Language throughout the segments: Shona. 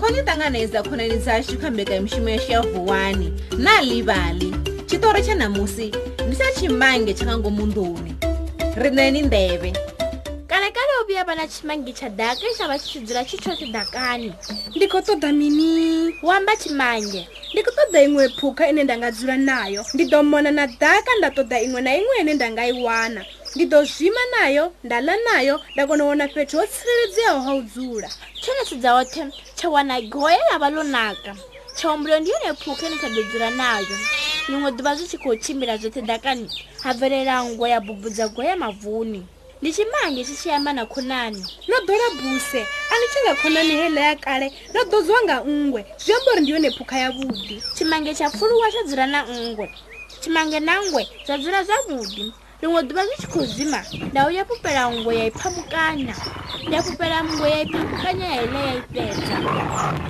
ṱanganedza khonani dzashu kha mbekanyamushumo yashu ya vuwani na livhali tshiṱori tsha ṋamusi ndi tsha tshimange tsha nga ngomu nḓuni riṋeni nḓevhe kalekale u vhuya vha na tshimange tsha daka tsha vha tshi tshi dzula tshi tshoṱhe dakani. Ndi khou ṱoḓa mini? Hu amba tshimange ndi khou ṱoḓa iṅwe phukha ine nda nga dzula nayo. Ndi ḓo mona na daka nda ṱoḓa iṅwe na iṅwe ine nda nga i wana. Ndi ḓo zwima nayo nda ḽa nayo nda kona u wana fhethu ho tsireledzeaho ha u dzula. Tsho sedza hoṱhe tsha wana goya ḽa vha ḽo naka tsha humbulo ndi yone phukha ine tsha ḓo dzula nayo. Ḽiṅwe ḓuvha zwi tshi khou tshimbila zwoṱhe dakani ha bvelela ngo ya bubudza goya mavuni. Ndi tshimange tshi tshi amba na khonani. No ḓola buse a ni tshi nga khonani heiḽa ya kale no ḓodziwa nga nngwe zwi amba uri ndi yone phukha yavhuḓi tshimange tsha pfuluwa tsha dzula na nngwe tshimange na ngwe zwa dzula zwavhuḓi ḽiṅwe ḓuvha zwi tshi khou zwima nda uya pupela ngwe ya i phamukanya ya pupela ngwe ya i phamukanya ya iḽa ya i fhedza.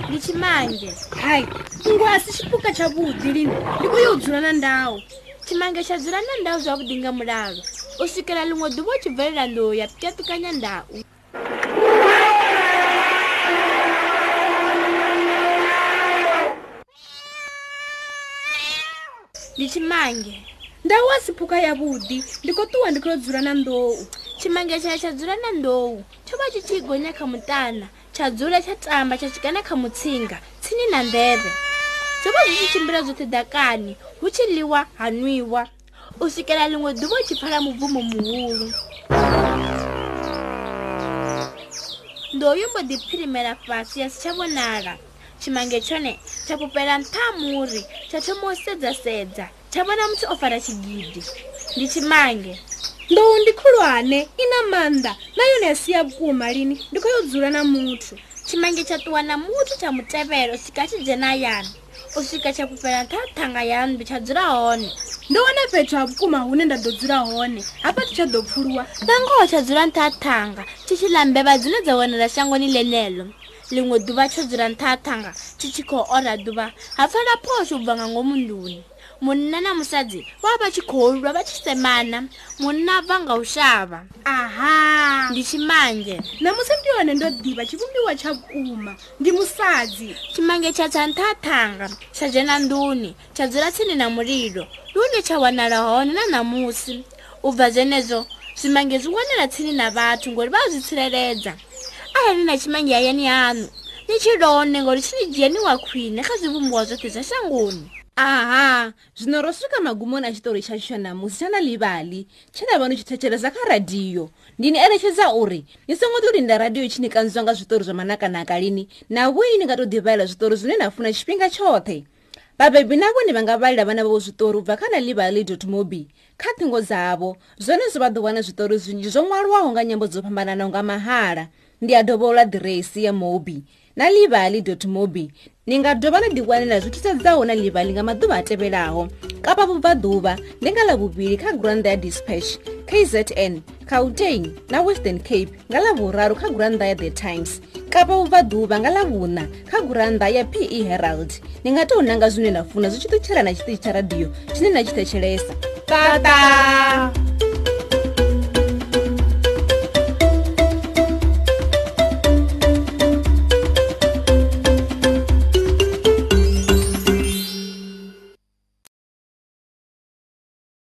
Ndi tshimange hai. Nngwe a si tshipuka tshavhuḓi lini? Ndi khou ya u dzula na ndawo tshimange tsha dzula na ndau zwavhuḓi nga mulalo u swikela ḽiṅwe ḓuvha u tshi bvelela nḓou ya pyatukanya ndau. Ndi tshimange ndawo a si phukha yavhuḓi ndi khou ṱuwa ndi khou yo dzula na nḓou. Tshimange tsha tsha dzula na ndou tsho vha tshi tshi gonya kha muṱana tsha dzula tsha tamba tsha tshikana kha mutsinga tsini na nḓevhe. Zwo vha zwi tshi tshimbila zwoṱhe dakani hu tshi ḽiwa ha nwiwa. U swikela ḽiṅwe ḓuvha u tshi pfala mubvumo muhulu. Nḓou yo mbo ḓi phirimela fhasi ya si tsha vhonala. Tshimange tshone tsha pupela nṱha ha muri tsha thoma u sedzasedza tsha vhona muthu o fara tshigidi ndi tshimange nḓou ndi khulwane i na maanḓa na yone a si ya vhukuma lini? Ndi khou yo dzula na muthu. Tshimange tsha ṱuwa na muthu tsha mutevhela u swika tshi dzhena hayani u swika tsha pupela nṱha ha ṱhanga ya nnḓu tsha dzula hone. Ndo wana fhethu ha vhukuma hune nda ḓo dzula hone. Hafha tshi tsha ḓo pfuluwa nga ngoho tsha dzula nṱha ha ṱhanga tshi tshi ḽa mbevha dzine dza wanala shangoni ḽeneḽo ḽiṅwe ḓuvha tsho dzula nṱha ha ṱhanga tshi tshi khou ora ḓuvha. Ha pfala phosho u bva nga ngomu nḓuni munna na musadzi vha vha tshi khou lwa vha tshi semana munna a bva nga u shavha. Aha. Ndi tshimange. Namusi ndi yone ndo ḓivha tshivhumbiwa tsha vhukuma ndi musadzi. Tshimange tsha tsa nṱha ha ṱhanga tsha dzhena nḓuni tsha dzula tsini na mulilo ndi hune tsha wanala hone na ṋamusi u bva zwenezwo zwimange zwi wanala tsini na vhathu ngori vha zwi tsireledza. Arali na tshimange hayani haṋu ni tshi lone ngori tshi ni dzheniwa khwine kha zwivhumbiwa zwoṱhe zwa shangoni aha zwino ro swika magumoni a tshiṱori tshashu tsha ṋamusi tsha na livhali tshe na vha ni tshi thetshelesa kha radiyo? Ndi ni eletshedza uri ni songo ḓo linda radiyo tshi ni kanziwa nga zwiṱori zwa manakanaka lini? Na vhoi ni nga tou ḓivhalela zwiṱori zwine na funa tshifhinga tshoṱhe? Vhabebi na vhone vha nga vhalela vhana vhavho zwiṱori u bva kha na livhali mobi kha ṱhingo dzavho zwone zwo vha ḓo wana zwiṱori zwinzhi zwo ṅwalwaho nga nyambo dzo fhambananaho nga mahala ndi a dovhola ḓiresi ya mobi. Na livali mobi ni nga dovha na ḓiwanela zwi thusedzaho na livali nga maḓuvha a tevhelaho. Kapa vhubvaḓuvha ndi nga ḽavhuvhili kha gurannḓa ya dispatch kzn gauteng na western cape nga ḽavhuraru kha gurannḓa ya the times. Kapa vhubvaḓuvha nga ḽavhuṋa kha gurannḓa ya pe herald. Ni nga tou nanga zwine na funa zwi tshi ṱutshela na tshiṱitshi tsha radiyo tshine na tshi thetshelesa tata